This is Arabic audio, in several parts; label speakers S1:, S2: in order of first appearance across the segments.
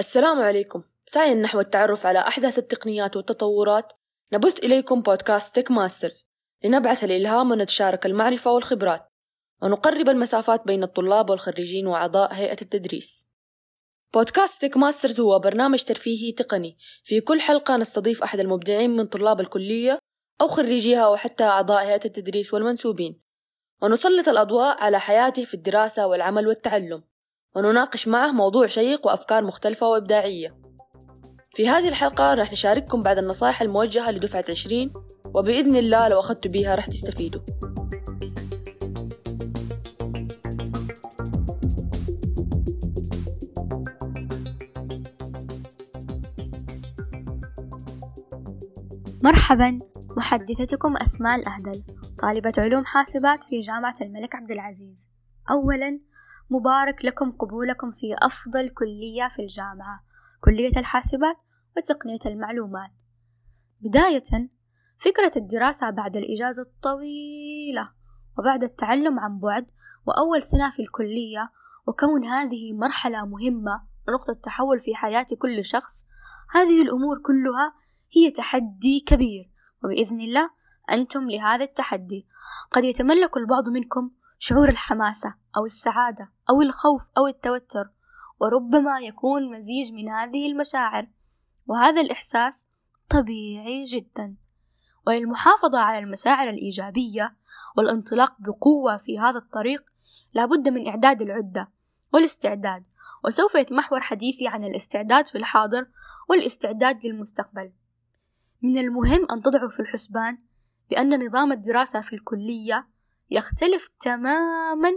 S1: السلام عليكم. سعيا نحو التعرف على أحدث التقنيات والتطورات. نبث إليكم بودكاست Tech Masters لنبعث الإلهام ونتشارك المعرفة والخبرات. ونقرب المسافات بين الطلاب والخريجين وأعضاء هيئة التدريس. بودكاست Tech Masters هو برنامج ترفيهي تقني. في كل حلقة نستضيف أحد المبدعين من طلاب الكلية أو خريجيها وحتى أعضاء هيئة التدريس والمنسوبين. ونسلط الأضواء على حياته في الدراسة والعمل والتعلم. ونناقش معه موضوع شيق وأفكار مختلفة وإبداعية. في هذه الحلقة رح نشارككم بعض النصائح الموجهة لدفعة عشرين وبإذن الله لو أخذتوا بيها رح تستفيدوا.
S2: مرحبا محدثتكم أسماء الأهدل طالبة علوم حاسبات في جامعة الملك عبد العزيز. أولا مبارك لكم قبولكم في أفضل كلية في الجامعة كلية الحاسبات وتقنية المعلومات. بداية فكرة الدراسة بعد الإجازة الطويلة وبعد التعلم عن بعد وأول سنة في الكلية وكون هذه مرحلة مهمة ونقطة تحول في حياة كل شخص هذه الأمور كلها هي تحدي كبير. وبإذن الله أنتم لهذا التحدي. قد يتملك البعض منكم شعور الحماسة أو السعادة أو الخوف أو التوتر وربما يكون مزيج من هذه المشاعر. وهذا الإحساس طبيعي جدا. وللمحافظة على المشاعر الإيجابية والانطلاق بقوة في هذا الطريق لابد من إعداد العدة والاستعداد. وسوف يتمحور حديثي عن الاستعداد في الحاضر والاستعداد للمستقبل. من المهم أن تضعوا في الحسبان بأن نظام الدراسة في الكلية يختلف تماما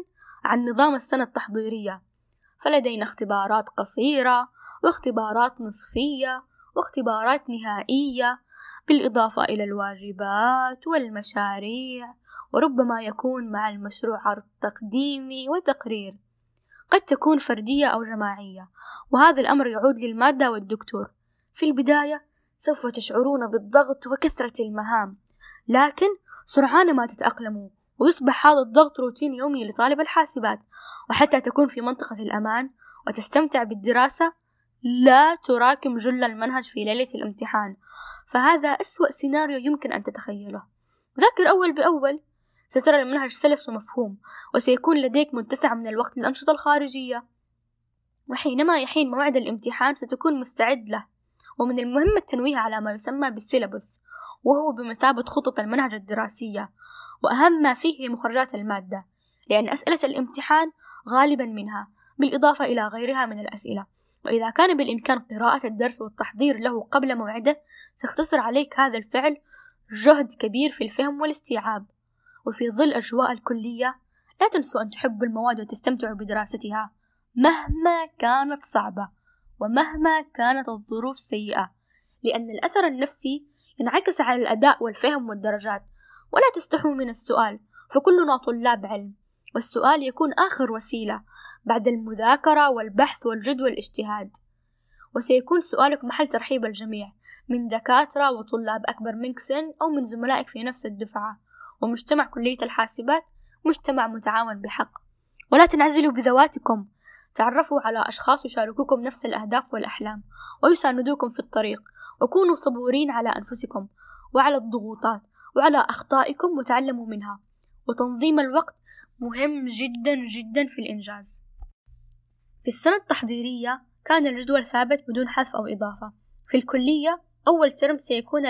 S2: عن نظام السنة التحضيرية. فلدينا اختبارات قصيرة واختبارات نصفية واختبارات نهائية بالإضافة إلى الواجبات والمشاريع وربما يكون مع المشروع عرض تقديمي وتقرير. قد تكون فردية أو جماعية وهذا الأمر يعود للمادة والدكتور. في البداية سوف تشعرون بالضغط وكثرة المهام لكن سرعان ما تتأقلموا ويصبح هذا الضغط روتين يومي لطالب الحاسبات وحتى تكون في منطقة الأمان وتستمتع بالدراسة لا تراكم جل المنهج في ليلة الامتحان. فهذا أسوأ سيناريو يمكن أن تتخيله. ذاكر أول بأول سترى المنهج سلس ومفهوم وسيكون لديك متسع من الوقت للأنشطة الخارجية. وحينما يحين موعد الامتحان ستكون مستعد له. ومن المهم التنويه على ما يسمى بالسيلابوس وهو بمثابة خطط المنهج الدراسية. وأهم ما فيه مخرجات المادة لأن أسئلة الامتحان غالبا منها بالإضافة إلى غيرها من الأسئلة. وإذا كان بالإمكان قراءة الدرس والتحضير له قبل موعده سيختصر عليك هذا الفعل جهد كبير في الفهم والاستيعاب. وفي ظل أجواء الكلية لا تنسوا أن تحبوا المواد وتستمتعوا بدراستها مهما كانت صعبة ومهما كانت الظروف سيئة لأن الأثر النفسي ينعكس على الأداء والفهم والدرجات. ولا تستحوا من السؤال فكلنا طلاب علم والسؤال يكون آخر وسيلة بعد المذاكرة والبحث والجد والاجتهاد. وسيكون سؤالك محل ترحيب الجميع من دكاترة وطلاب أكبر منك سن أو من زملائك في نفس الدفعة. ومجتمع كلية الحاسبات مجتمع متعاون بحق. ولا تنعزلوا بذواتكم. تعرفوا على أشخاص يشاركوكم نفس الأهداف والأحلام ويساندوكم في الطريق. وكونوا صبورين على أنفسكم وعلى الضغوطات. وعلى أخطائكم وتعلموا منها. وتنظيم الوقت مهم جدا جدا في الإنجاز. في السنة التحضيرية كان الجدول ثابت بدون حذف أو إضافة. في الكلية أول ترم سيكون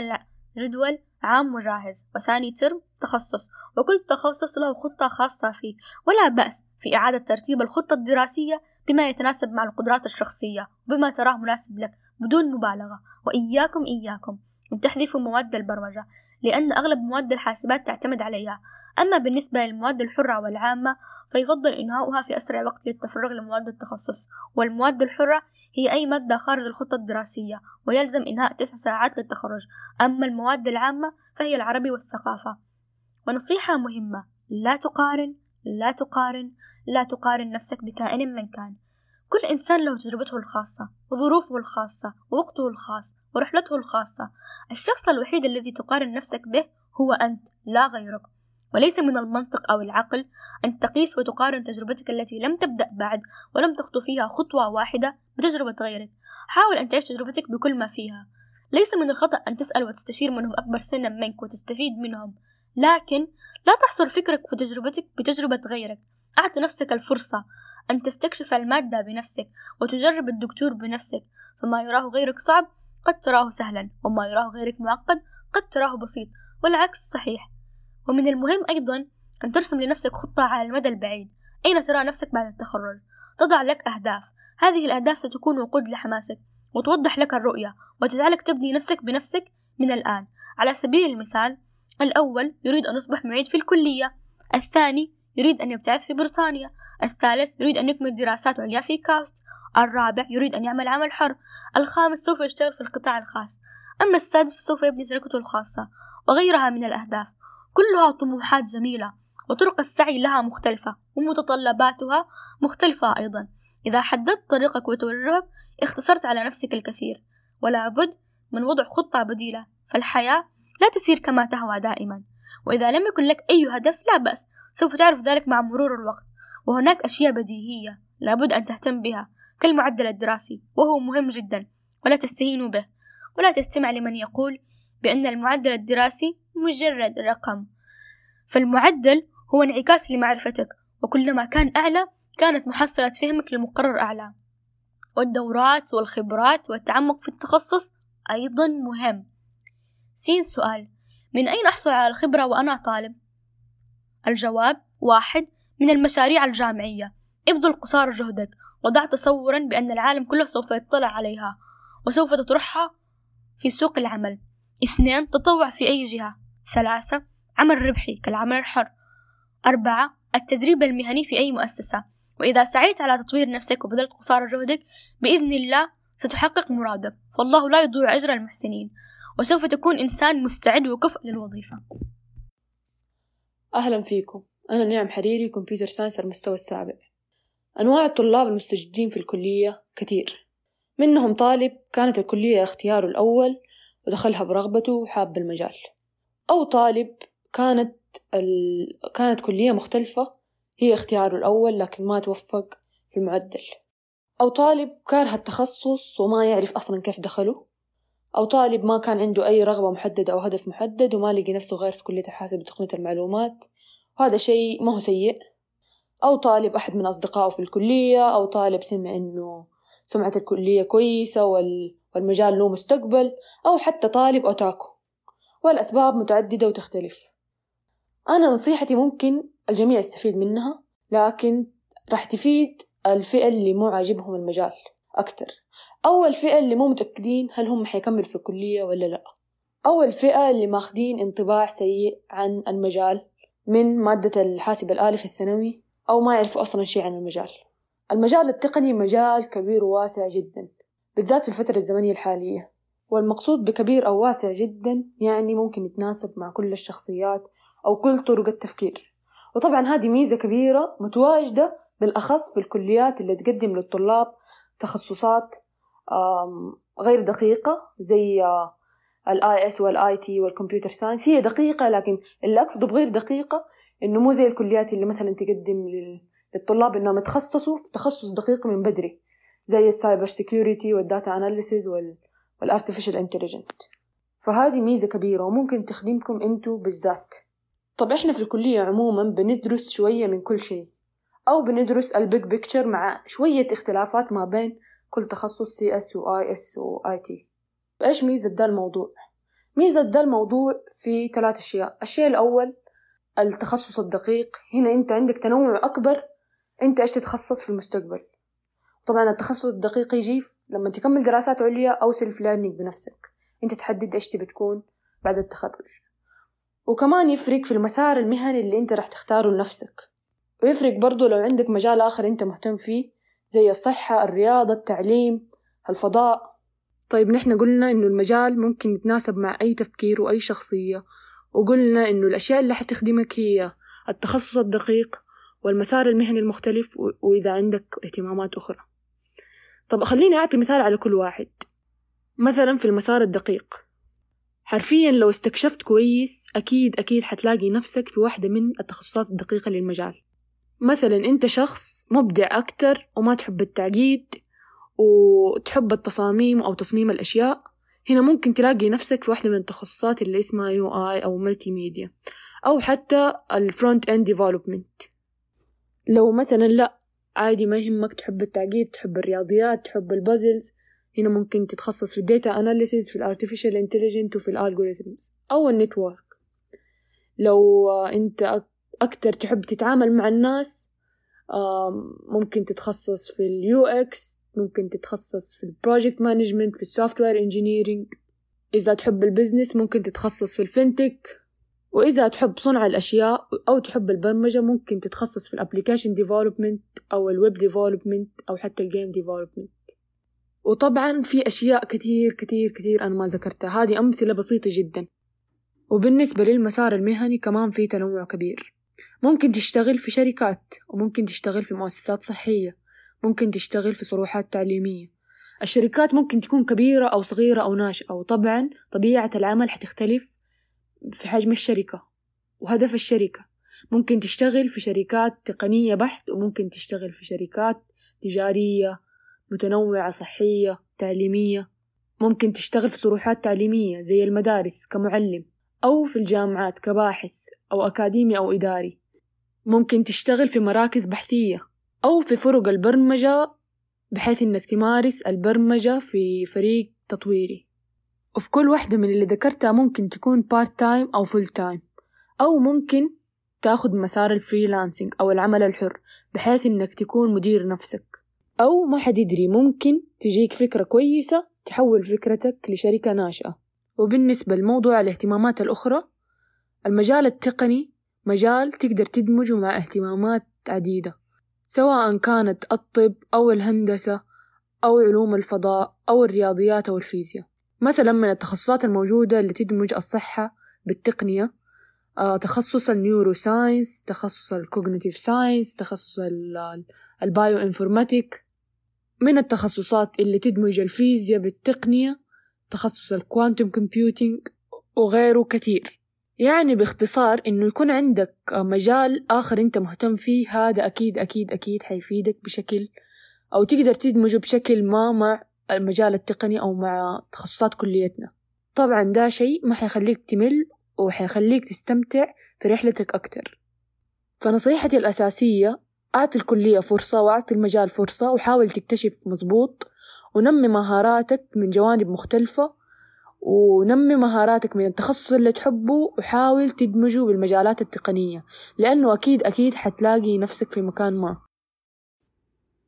S2: الجدول عام وجاهز وثاني ترم تخصص. وكل تخصص له خطة خاصة فيه. ولا بأس في إعادة ترتيب الخطة الدراسية بما يتناسب مع القدرات الشخصية وبما تراه مناسب لك بدون مبالغة. وإياكم إياكم. أن تحذفوا مواد البرمجة لأن أغلب مواد الحاسبات تعتمد عليها. أما بالنسبة للمواد الحرة والعامة فيفضل إنهاؤها في أسرع وقت للتفرغ لمواد التخصص. والمواد الحرة هي أي مادة خارج الخطة الدراسية ويلزم إنهاء تسع ساعات للتخرج. أما المواد العامة فهي العربي والثقافة. ونصيحة مهمة لا تقارن لا تقارن لا تقارن نفسك بكائن من كان. كل إنسان له تجربته الخاصة وظروفه الخاصة ووقته الخاص ورحلته الخاصة. الشخص الوحيد الذي تقارن نفسك به هو أنت لا غيرك. وليس من المنطق أو العقل أن تقيس وتقارن تجربتك التي لم تبدأ بعد ولم تخطو فيها خطوة واحدة بتجربة غيرك. حاول أن تعيش تجربتك بكل ما فيها. ليس من الخطأ أن تسأل وتستشير منهم أكبر سنا منك وتستفيد منهم. لكن لا تحصر فكرك وتجربتك بتجربة غيرك. أعط نفسك الفرصة أن تستكشف المادة بنفسك وتجرب الدكتور بنفسك فما يراه غيرك صعب قد تراه سهلا وما يراه غيرك معقد قد تراه بسيط والعكس صحيح. ومن المهم أيضا أن ترسم لنفسك خطة على المدى البعيد. أين ترى نفسك بعد التخرج؟ تضع لك أهداف. هذه الأهداف ستكون وقود لحماسك وتوضح لك الرؤية وتجعلك تبني نفسك بنفسك من الآن. على سبيل المثال الأول يريد أن يصبح معيد في الكلية الثاني يريد أن يبتعث في بريطانيا. الثالث يريد أن يكمل دراسات عليا في كاست. الرابع يريد أن يعمل عمل حر. الخامس سوف يشتغل في القطاع الخاص. أما السادس فسوف يبني شركته الخاصة وغيرها من الأهداف. كلها طموحات جميلة وطرق السعي لها مختلفة ومتطلباتها مختلفة أيضا. إذا حددت طريقك وتوجهك اختصرت على نفسك الكثير. ولا بد من وضع خطة بديلة فالحياة لا تسير كما تهوى دائما. وإذا لم يكن لك أي هدف لا بأس. سوف تعرف ذلك مع مرور الوقت. وهناك أشياء بديهية لابد أن تهتم بها كالمعدل الدراسي وهو مهم جدا ولا تستهينوا به. ولا تستمع لمن يقول بأن المعدل الدراسي مجرد رقم. فالمعدل هو انعكاس لمعرفتك وكلما كان أعلى كانت محصلة فهمك للمقرر أعلى. والدورات والخبرات والتعمق في التخصص أيضا مهم. سين سؤال من أين أحصل على الخبرة وأنا طالب؟ الجواب واحد من المشاريع الجامعية. ابذل قصارى جهدك وضع تصورا بأن العالم كله سوف يطلع عليها وسوف تطرحها في سوق العمل. اثنين تطوع في أي جهة. ثلاثة عمل ربحي كالعمل الحر. أربعة التدريب المهني في أي مؤسسة. وإذا سعيت على تطوير نفسك وبذلت قصارى جهدك بإذن الله ستحقق مرادك. فالله لا يضيع أجر المحسنين وسوف تكون إنسان مستعد وكفء للوظيفة.
S1: أهلا فيكم. أنا نعم حريري كمبيوتر ساينس المستوى السابع. أنواع الطلاب المستجدين في الكلية كثير. منهم طالب كانت الكلية اختياره الأول ودخلها برغبته وحاب المجال. أو طالب كانت ال... كانت كلية مختلفة هي اختياره الأول لكن ما توفق في المعدل. أو طالب كاره التخصص وما يعرف أصلا كيف دخله أو طالب ما كان عنده أي رغبة محددة أو هدف محدد وما لقي نفسه غير في كلية الحاسب وتقنية المعلومات. وهذا شيء ما هو سيء. أو طالب أحد من أصدقائه في الكلية أو طالب سمع إنه سمعة الكلية كويسة وال... والمجال له مستقبل أو حتى طالب أوتاكو والأسباب متعددة وتختلف. أنا نصيحتي ممكن الجميع يستفيد منها لكن راح تفيد الفئة اللي مو عاجبهم المجال أكتر. أول فئة اللي مو متأكدين هل هم حيكملوا في الكلية ولا لأ. أول فئة اللي ماخدين انطباع سيء عن المجال من مادة الحاسب الآلي في الثانوي أو ما يعرفوا أصلا شيء عن المجال. المجال التقني مجال كبير وواسع جدا بالذات في الفترة الزمنية الحالية. والمقصود بكبير أو واسع جدا يعني ممكن يتناسب مع كل الشخصيات أو كل طرق التفكير. وطبعا هذه ميزة كبيرة متواجدة بالأخص في الكليات اللي تقدم للطلاب تخصصات غير دقيقة زي ال IS وال IT وال computer science. هي دقيقة لكن اللي أقصده بغير دقيقة إنه مو زي الكليات اللي مثلا تقدم للطلاب إنهم يتخصصوا في تخصص دقيق من بدري زي ال cyber security وال data analysis وال artificial intelligent فهذه ميزة كبيرة وممكن تخدمكم انتو بالذات. طب إحنا في الكلية عموما بندرس شوية من كل شيء أو بندرس ال big picture مع شوية اختلافات ما بين كل تخصص CS و IS و IT إيش ميزة ده الموضوع؟ ميزة ده الموضوع في ثلاث أشياء. الشيء الأول التخصص الدقيق. هنا أنت عندك تنوع أكبر أنت إيش تتخصص في المستقبل. طبعا التخصص الدقيق يجي لما تكمل دراسات عليا أو self learning بنفسك. أنت تحدد إيش تبي تكون بعد التخرج. وكمان يفرق في المسار المهني اللي أنت راح تختاره لنفسك. ويفرق برضو لو عندك مجال آخر أنت مهتم فيه. زي الصحة الرياضة التعليم الفضاء. طيب نحن قلنا إنه المجال ممكن يتناسب مع أي تفكير وأي شخصية وقلنا إنه الأشياء اللي حتخدمك هي التخصص الدقيق والمسار المهني المختلف وإذا عندك اهتمامات أخرى. طب خليني أعطي مثال على كل واحد. مثلا في المسار الدقيق. حرفيا لو استكشفت كويس أكيد أكيد حتلاقي نفسك في واحدة من التخصصات الدقيقة للمجال. مثلا أنت شخص مبدع أكتر وما تحب التعقيد وتحب التصاميم أو تصميم الأشياء هنا ممكن تلاقي نفسك في واحدة من التخصصات اللي اسمها UI أو multimedia أو حتى ال front-end development لو مثلا لا عادي ما يهمك تحب التعقيد تحب الرياضيات تحب ال puzzles هنا ممكن تتخصص في الديتا اناليسيز في الارتفيشال انتليجنت وفي الالجوريثمز أو النتورك لو أنت أكتر تحب تتعامل مع الناس ممكن تتخصص في ال UX ممكن تتخصص في ال project management في ال software engineering إذا تحب ال business ممكن تتخصص في ال fintech وإذا تحب صنع الأشياء أو تحب البرمجة ممكن تتخصص في ال application development أو ال web development أو حتى ال game development وطبعا في أشياء كتير كتير كتير أنا ما ذكرتها. هذه أمثلة بسيطة جدا. وبالنسبة للمسار المهني كمان في تنوع كبير. ممكن تشتغل في شركات وممكن تشتغل في مؤسسات صحية ممكن تشتغل في صروحات تعليمية. الشركات ممكن تكون كبيرة أو صغيرة أو ناشئة وطبعا طبيعة العمل حتختلف في حجم الشركة وهدف الشركة. ممكن تشتغل في شركات تقنية بحت وممكن تشتغل في شركات تجارية متنوعة صحية تعليمية. ممكن تشتغل في صروحات تعليمية زي المدارس كمعلم أو في الجامعات كباحث أو أكاديمي أو إداري. ممكن تشتغل في مراكز بحثية أو في فرق البرمجة بحيث إنك تمارس البرمجة في فريق تطويري. وفي كل واحدة من اللي ذكرتها ممكن تكون part-time أو full-time أو ممكن تاخد مسار ال freelancing أو العمل الحر بحيث إنك تكون مدير نفسك. أو ما حد يدري ممكن تجيك فكرة كويسة تحول فكرتك لشركة ناشئة. وبالنسبة لموضوع الاهتمامات الأخرى المجال التقني مجال تقدر تدمجه مع اهتمامات عديدة سواء كانت الطب أو الهندسة أو علوم الفضاء أو الرياضيات أو الفيزياء. مثلا من التخصصات الموجودة اللي تدمج الصحة بالتقنية آه تخصص ال neuroscience تخصص ال cognitive science تخصص ال bioinformatics من التخصصات اللي تدمج الفيزياء بالتقنية تخصص ال quantum computing وغيره كثير. يعني باختصار إنه يكون عندك مجال آخر أنت مهتم فيه هذا أكيد أكيد أكيد حيفيدك بشكل أو تقدر تدمجه بشكل ما مع المجال التقني أو مع تخصصات كليتنا. طبعا ده شيء ما حيخليك تمل وحيخليك تستمتع في رحلتك أكتر. فنصيحتي الأساسية أعطي الكلية فرصة وأعطي المجال فرصة وحاول تكتشف مظبوط ونمي مهاراتك من جوانب مختلفة ونمي مهاراتك من التخصص اللي تحبه وحاول تدمجه بالمجالات التقنية لأنه أكيد أكيد حتلاقي نفسك في مكان ما.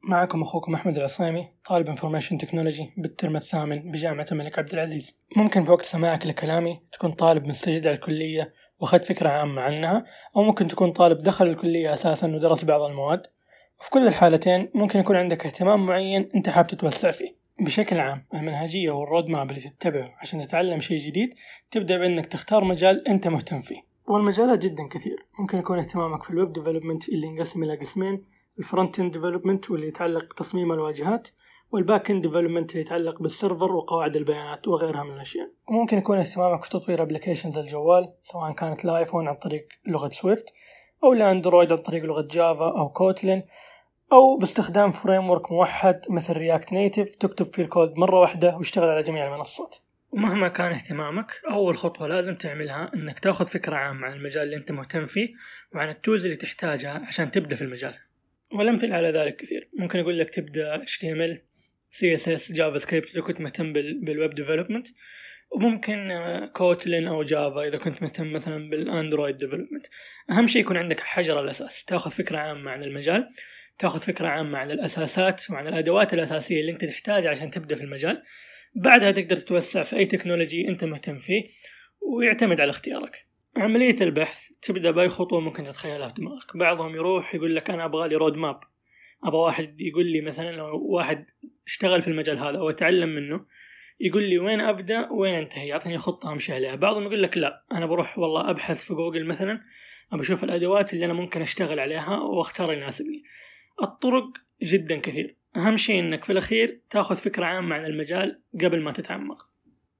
S3: معكم أخوكم أحمد العصيمي طالب information technology بالترم الثامن بجامعة الملك عبد العزيز. ممكن في وقت سماعك لكلامي تكون طالب مستجد على الكلية واخذت فكرة عامة عنها أو ممكن تكون طالب دخل الكلية أساسا ودرس بعض المواد. وفي كل الحالتين ممكن يكون عندك اهتمام معين أنت حاب تتوسع فيه. بشكل عام المنهجية وال roadmap اللي تتبعه عشان تتعلم شيء جديد تبدأ بأنك تختار مجال أنت مهتم فيه. والمجالات جدا كثير. ممكن يكون اهتمامك في ال web development اللي ينقسم إلى قسمين ال front-end development واللي يتعلق بتصميم الواجهات وال back-end development اللي يتعلق بال server وقواعد البيانات وغيرها من الأشياء. وممكن يكون اهتمامك في تطوير applications الجوال سواء كانت ل iPhone عن طريق لغة Swift أو ل Android عن طريق لغة Java أو Kotlin أو باستخدام framework موحد مثل React Native تكتب فيه الكود مرة واحدة ويشتغل على جميع المنصات. ومهما كان اهتمامك أول خطوة لازم تعملها إنك تأخذ فكرة عامة عن المجال اللي أنت مهتم فيه وعن ال tools اللي تحتاجها عشان تبدأ في المجال. والأمثلة على ذلك كثير. ممكن أقول لك تبدأ HTML CSS script إذا كنت مهتم بال web development وممكن Kotlin أو Java إذا كنت مهتم مثلا بال Android development أهم شيء يكون عندك حجر الأساس تأخذ فكرة عامة عن المجال تاخذ فكرة عامة عن الأساسات وعن الأدوات الأساسية اللي أنت تحتاجها عشان تبدأ في المجال. بعدها تقدر تتوسع في أي technology أنت مهتم فيه ويعتمد على اختيارك. عملية البحث تبدأ بأي خطوة ممكن تتخيلها في دماغك. بعضهم يروح يقول لك أنا أبغى لي roadmap أبغى واحد يقول لي مثلا لو واحد اشتغل في المجال هذا أو أتعلم منه يقول لي وين أبدأ وين أنتهي؟ يعطيني خطة أمشي عليها. بعضهم يقول لك لا أنا بروح والله أبحث في جوجل مثلا أبى أشوف الأدوات اللي أنا ممكن أشتغل عليها وأختار يناسبني الطرق جدا كثير. أهم شيء إنك في الأخير تأخذ فكرة عامة عن المجال قبل ما تتعمق.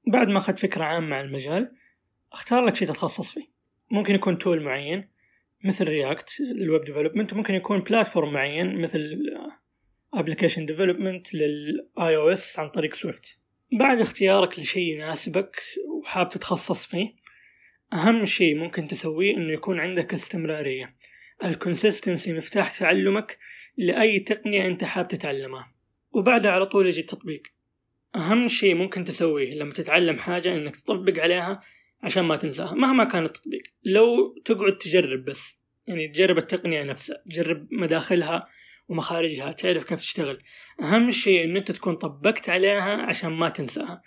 S3: بعد ما أخذت فكرة عامة عن المجال اختار لك شيء تتخصص فيه. ممكن يكون tool معين مثل React لل web development ممكن يكون platform معين مثل application development لل iOS عن طريق Swift بعد اختيارك لشيء يناسبك وحاب تتخصص فيه أهم شيء ممكن تسويه إنه يكون عندك استمرارية. ال consistency مفتاح تعلمك لأي تقنية أنت حاب تتعلمها. وبعدها على طول يجي التطبيق. أهم شيء ممكن تسويه لما تتعلم حاجة إنك تطبق عليها عشان ما تنساها مهما كان التطبيق. لو تقعد تجرب بس يعني تجرب التقنية نفسها تجرب مداخلها ومخارجها تعرف كيف تشتغل. أهم شيء إن أنت تكون طبقت عليها عشان ما تنساها.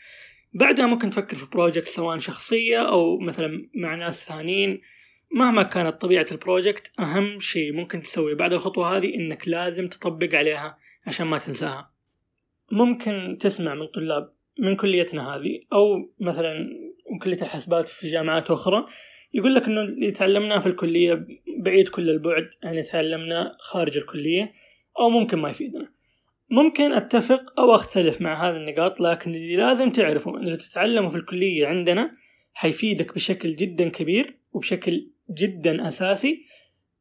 S3: بعدها ممكن تفكر في project سواء شخصية أو مثلا مع ناس ثانيين. مهما كانت طبيعة البروجكت أهم شيء ممكن تسويه بعد الخطوة هذه إنك لازم تطبق عليها عشان ما تنساها. ممكن تسمع من طلاب من كليتنا هذه أو مثلا من كلية الحسابات في جامعات أخرى يقول لك إنه اللي تعلمناه في الكلية بعيد كل البعد يعني تعلمناه خارج الكلية أو ممكن ما يفيدنا. ممكن أتفق أو أختلف مع هذه النقاط لكن اللي لازم تعرفه أن اللي تتعلمه في الكلية عندنا حيفيدك بشكل جدا كبير وبشكل جدا أساسي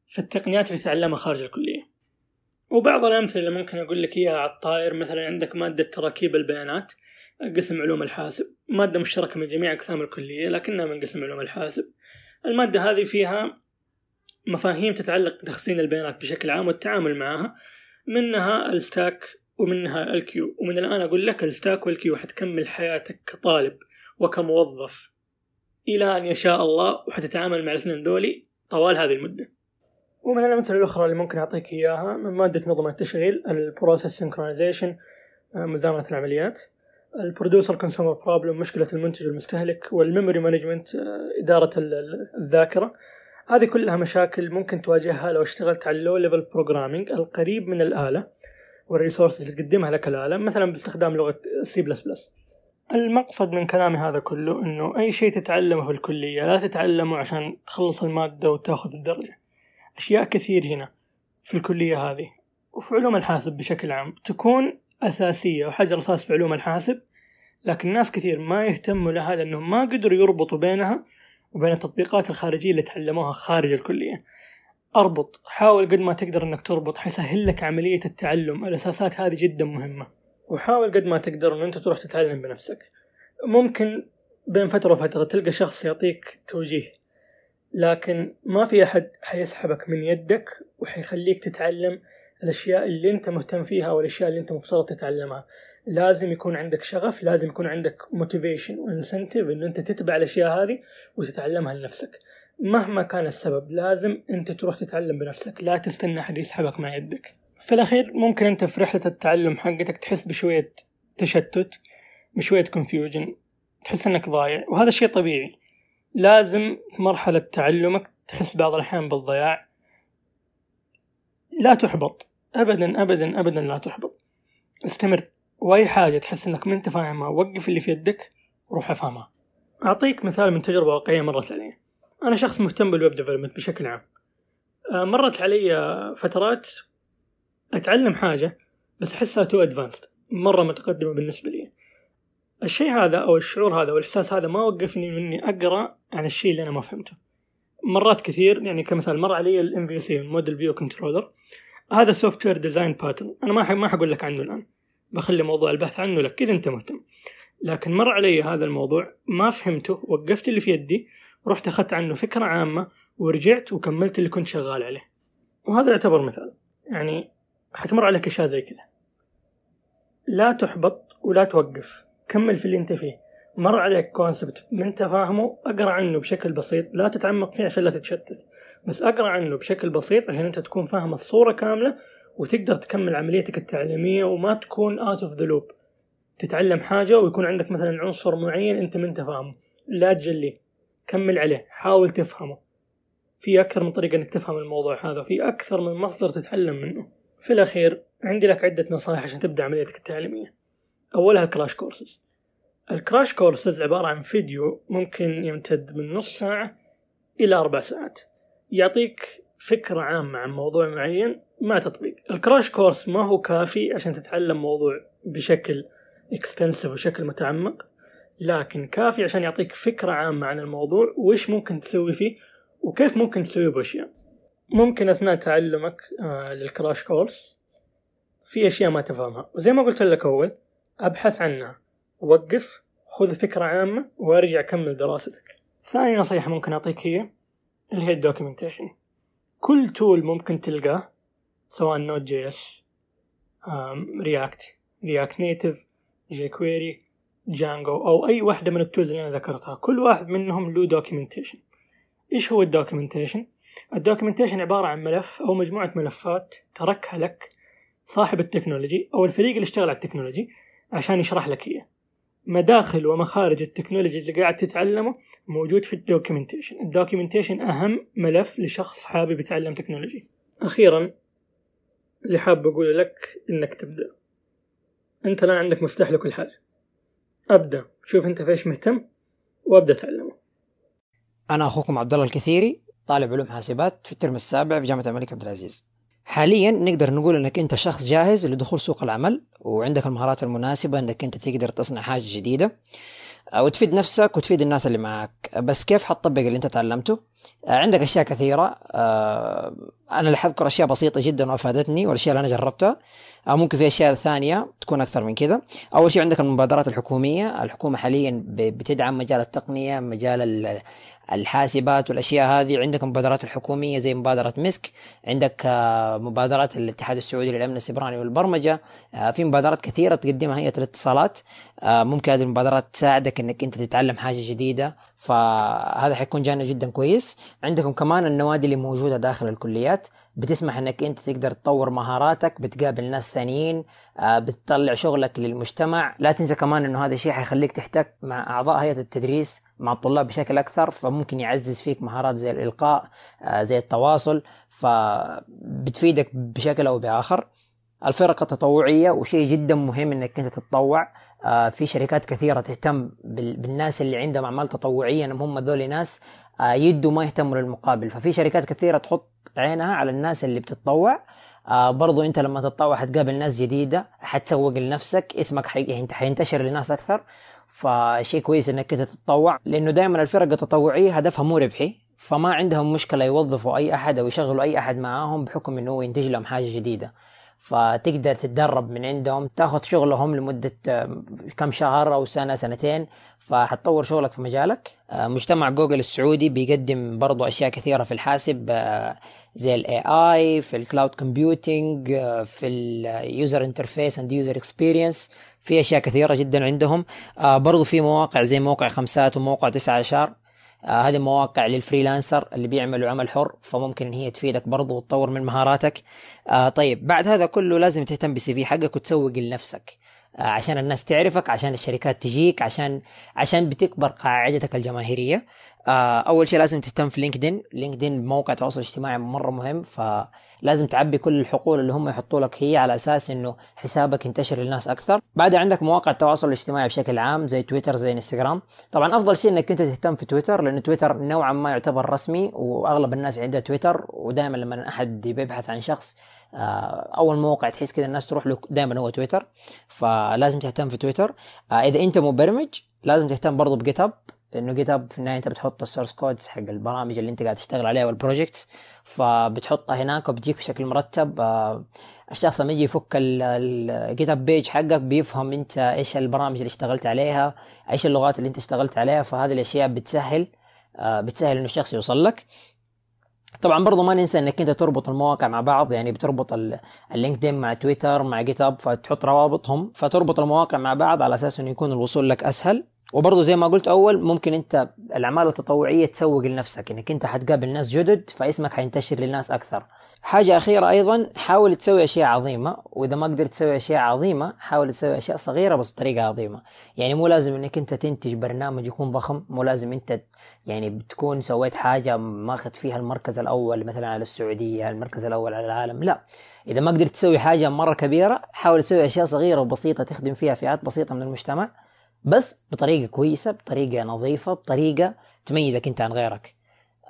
S3: في التقنيات اللي تتعلمها خارج الكلية. وبعض الأمثلة اللي ممكن أقول لك إياها على الطاير مثلا عندك مادة تراكيب البيانات قسم علوم الحاسب. مادة مشتركة من جميع أقسام الكلية لكنها من قسم علوم الحاسب. المادة هذه فيها مفاهيم تتعلق بتخزين البيانات بشكل عام والتعامل معها منها ال stack ومنها ال queue ومن الآن أقول لك ال stack وال queue حتكمل حياتك كطالب وكموظف. إلى أن يشاء الله وحتتعامل مع الاثنين دولي طوال هذه المدة. ومن الأمثلة الأخرى اللي ممكن أعطيك إياها من مادة نظم التشغيل ال process synchronization مزامنة العمليات ال producer consumer problem مشكلة المنتج والمستهلك وال memory management إدارة الذاكرة. هذه كلها مشاكل ممكن تواجهها لو اشتغلت على ال low level programming القريب من الآلة وال resources اللي تقدمها لك الآلة مثلا باستخدام لغة سي بلس بلس المقصد من كلامي هذا كله إنه أي شيء تتعلمه في الكلية لا تتعلمه عشان تخلص المادة وتأخذ الدرجة. أشياء كثير هنا في الكلية هذه. وفي علوم الحاسب بشكل عام تكون أساسية وحجر أساس في علوم الحاسب لكن ناس كثير ما يهتموا لها لأنهم ما قدروا يربطوا بينها وبين التطبيقات الخارجية اللي تعلموها خارج الكلية. أربط حاول قد ما تقدر إنك تربط حيسهل لك عملية التعلم. الأساسات هذه جدا مهمة. وحاول قد ما تقدر إن أنت تروح تتعلم بنفسك. ممكن بين فترة وفترة تلقى شخص يعطيك توجيه لكن ما في أحد حيسحبك من يدك وحيخليك تتعلم الأشياء اللي أنت مهتم فيها والاشياء اللي أنت مفترض تتعلمها. لازم يكون عندك شغف لازم يكون عندك motivation و incentive إن أنت تتبع الأشياء هذه وتتعلمها لنفسك. مهما كان السبب لازم أنت تروح تتعلم بنفسك لا تستنى أحد يسحبك مع يدك. في الأخير ممكن أنت في رحلة التعلم حقتك تحس بشوية تشتت بشوية confusion تحس إنك ضايع وهذا شيء طبيعي. لازم في مرحلة تعلمك تحس بعض الأحيان بالضياع. لا تحبط. ابدا ابدا ابدا لا تحبط. استمر. وأي حاجة تحس إنك ما أنت فاهمها وقف اللي في يدك وروح أفهمها. أعطيك مثال من تجربة واقعية مرت علي. أنا شخص مهتم بال web development بشكل عام. آه، مرت علي فترات أتعلم حاجة بس أحسها too advanced مرة متقدمة بالنسبة لي. الشيء هذا أو الشعور هذا أو الإحساس هذا ما وقفني من إني أقرأ عن الشيء اللي أنا ما فهمته. مرات كثير يعني كمثال مر علي ال MVC model view controller هذا software design pattern أنا ما ما حقول لك عنه الآن. بخلي موضوع البحث عنه لك إذا أنت مهتم لكن مر علي هذا الموضوع ما فهمته وقفت اللي في يدي ورحت أخذت عنه فكرة عامة ورجعت وكملت اللي كنت شغال عليه. وهذا يعتبر مثال. يعني حتمر عليك أشياء زي كذا. لا تحبط ولا توقف. كمل في اللي أنت فيه. مر عليك concept ما أنت فاهمه أقرأ عنه بشكل بسيط. لا تتعمق فيه عشان لا تتشتت. بس أقرأ عنه بشكل بسيط عشان أنت تكون فاهم الصورة كاملة وتقدر تكمل عمليتك التعليمية وما تكون out of the loop تتعلم حاجة ويكون عندك مثلا عنصر معين أنت ما أنت فاهمه. لا تجليه كمل عليه. حاول تفهمه. في أكثر من طريقة إنك تفهم الموضوع هذا. في أكثر من مصدر تتعلم منه. في الأخير عندي لك عدة نصائح عشان تبدأ عمليتك التعليمية. أولها ال crash courses. ال crash courses عبارة عن فيديو ممكن يمتد من نص ساعة إلى أربع ساعات. يعطيك فكرة عامة عن موضوع معين مع تطبيق. ال crash course ما هو كافي عشان تتعلم موضوع بشكل extensive وشكل متعمق لكن كافي عشان يعطيك فكرة عامة عن الموضوع وإيش ممكن تسوي فيه وكيف ممكن تسوي بأشياء. ممكن أثناء تعلمك آه لل crash course في أشياء ما تفهمها. وزي ما قلت لك أول أبحث عنها. وقف خذ فكرة عامة وارجع كمل دراستك. ثاني نصيحة ممكن أعطيك هي اللي هي ال documentation كل tool ممكن تلقاه سواء Node.js React React Native jQuery Django أو أي واحدة من ال tools اللي أنا ذكرتها. كل واحد منهم له documentation إيش هو ال documentation ال documentation عبارة عن ملف أو مجموعة ملفات تركها لك صاحب ال technology أو الفريق اللي اشتغل على ال technology عشان يشرح لك هي. مداخل ومخارج ال technology اللي قاعد تتعلمه موجود في ال documentation. ال documentation أهم ملف لشخص حابب يتعلم technology. أخيرا اللي حاب أقوله لك إنك تبدأ. أنت الآن عندك مفتاح لكل حاجة. أبدأ. شوف أنت في إيش مهتم وأبدأ تعلمه
S4: أنا أخوكم عبد الله الكثيري. طالب علوم حاسبات في الترم السابع في جامعة الملك عبد العزيز. حاليا نقدر نقول إنك أنت شخص جاهز لدخول سوق العمل وعندك المهارات المناسبة إنك أنت تقدر تصنع حاجة جديدة وتفيد نفسك وتفيد الناس اللي معك بس كيف حتطبق اللي أنت تعلمته؟ عندك أشياء كثيرة. أنا اللي حذكر أشياء بسيطة جدا وأفادتني والأشياء اللي أنا جربتها ممكن في أشياء ثانية تكون أكثر من كذا. أول شيء عندك المبادرات الحكومية. الحكومة حاليا بتدعم مجال التقنية مجال الحاسبات والأشياء هذه عندك مبادرات الحكومية زي مبادرة مسك عندك مبادرات الاتحاد السعودي للأمن السبراني والبرمجة. في مبادرات كثيرة تقدمها هيئه الاتصالات. ممكن هذه المبادرات تساعدك إنك أنت تتعلم حاجة جديدة فهذا حيكون جانب جدا كويس. عندكم كمان النوادي اللي موجودة داخل الكليات. بتسمح إنك أنت تقدر تطور مهاراتك بتقابل ناس ثانيين بتطلع شغلك للمجتمع. لا تنسى كمان إنه هذا الشيء حيخليك تحتك مع أعضاء هيئة التدريس مع الطلاب بشكل أكثر فممكن يعزز فيك مهارات زي الإلقاء زي التواصل فبتفيدك بشكل أو بآخر. الفرق التطوعية وشيء جدا مهم إنك أنت تتطوع في شركات كثيرة تهتم بالناس اللي عندهم أعمال تطوعية إنهم هم ذول ناس يدوا ما يهتموا للمقابل. ففي شركات كثيرة تحط عينها على الناس اللي بتتطوع. آه برضو انت لما تتطوع حتقابل ناس جديدة حتسوق لنفسك اسمك حي... حينتشر لناس أكثر. فشيء كويس إنك أنت تتطوع لأنه دائما الفرق التطوعية هدفها مو ربحي. فما عندهم مشكلة يوظفوا أي أحد أو يشغلوا أي أحد معاهم بحكم إنه هو ينتج لهم حاجة جديدة. فتقدر تتدرب من عندهم تاخذ شغلهم لمدة كم شهر أو سنة سنتين فحتطور شغلك في مجالك. مجتمع جوجل السعودي بيقدم برضو أشياء كثيرة في الحاسب زي ال AI في ال cloud computing في ال user interface and user experience في أشياء كثيرة جدا عندهم. برضو في مواقع زي موقع خمسات وموقع تسعة عشر. آه هذه مواقع لل freelancer اللي بيعملوا عمل حر فممكن إن هي تفيدك برضو وتطور من مهاراتك. آه طيب بعد هذا كله لازم تهتم بال CV حقك وتسوق لنفسك. آه عشان الناس تعرفك عشان الشركات تجيك عشان عشان بتكبر قاعدتك الجماهيرية. أول شيء لازم تهتم في LinkedIn. LinkedIn موقع تواصل اجتماعي مرة مهم فلازم تعبي كل الحقول اللي هم يحطوا لك هي على أساس إنه حسابك ينتشر للناس أكثر. بعدها عندك مواقع التواصل الاجتماعي بشكل عام زي تويتر زي إنستغرام. طبعا أفضل شيء إنك أنت تهتم في تويتر لأنه تويتر نوعا ما يعتبر رسمي وأغلب الناس عندها تويتر. ودائما لما أحد بيبحث عن شخص أول موقع تحس كذا الناس تروح له دائما هو تويتر. فلازم تهتم في تويتر. إذا أنت مبرمج لازم تهتم برضه ب GitHub. إنه GitHub في النهاية أنت بتحط ال source codes حق البرامج اللي أنت قاعد تشتغل عليها وال projects فبتحطها هناك وبتجيك بشكل مرتب. الشخص لما يجي يفك ال GitHub page حقك بيفهم أنت إيش البرامج اللي اشتغلت عليها إيش اللغات اللي أنت اشتغلت عليها فهذه الأشياء بتسهل بتسهل إنه الشخص يوصل لك. طبعا برضو ما ننسى إنك أنت تربط المواقع مع بعض يعني بتربط ال LinkedIn مع تويتر مع GitHub فتحط روابطهم فتربط المواقع مع بعض على أساس إنه يكون الوصول لك أسهل. وبرضه زي ما قلت أول ممكن أنت الأعمال التطوعية تسوق لنفسك إنك أنت حتقابل ناس جدد فاسمك حينتشر للناس أكثر. حاجة أخيرة أيضا حاول تسوي أشياء عظيمة وإذا ما قدرت تسوي أشياء عظيمة حاول تسوي أشياء صغيرة بس بطريقة عظيمة. يعني مو لازم إنك أنت تنتج برنامج يكون ضخم مو لازم أنت يعني بتكون سويت حاجة ماخذ فيها المركز الأول مثلا على السعودية المركز الأول على العالم لا. إذا ما قدرت تسوي حاجة مرة كبيرة حاول تسوي أشياء صغيرة وبسيطة تخدم فيها فئات بسيطة من المجتمع. بس بطريقة كويسة بطريقة نظيفة بطريقة تميزك انت عن غيرك.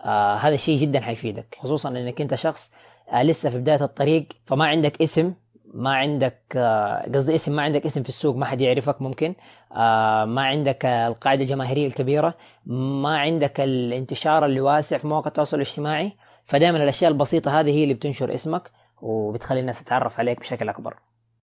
S4: آه هذا الشيء جدا حيفيدك خصوصا إنك انت شخص آه لسه في بداية الطريق فما عندك اسم ما عندك آه، قصدي اسم ما عندك اسم في السوق ما حد يعرفك ممكن. آه، ما عندك القاعدة الجماهيرية الكبيرة ما عندك الانتشار اللي واسع في مواقع التواصل الاجتماعي. فدائما الأشياء البسيطة هذه هي اللي بتنشر اسمك وبتخلي الناس تتعرف عليك بشكل أكبر.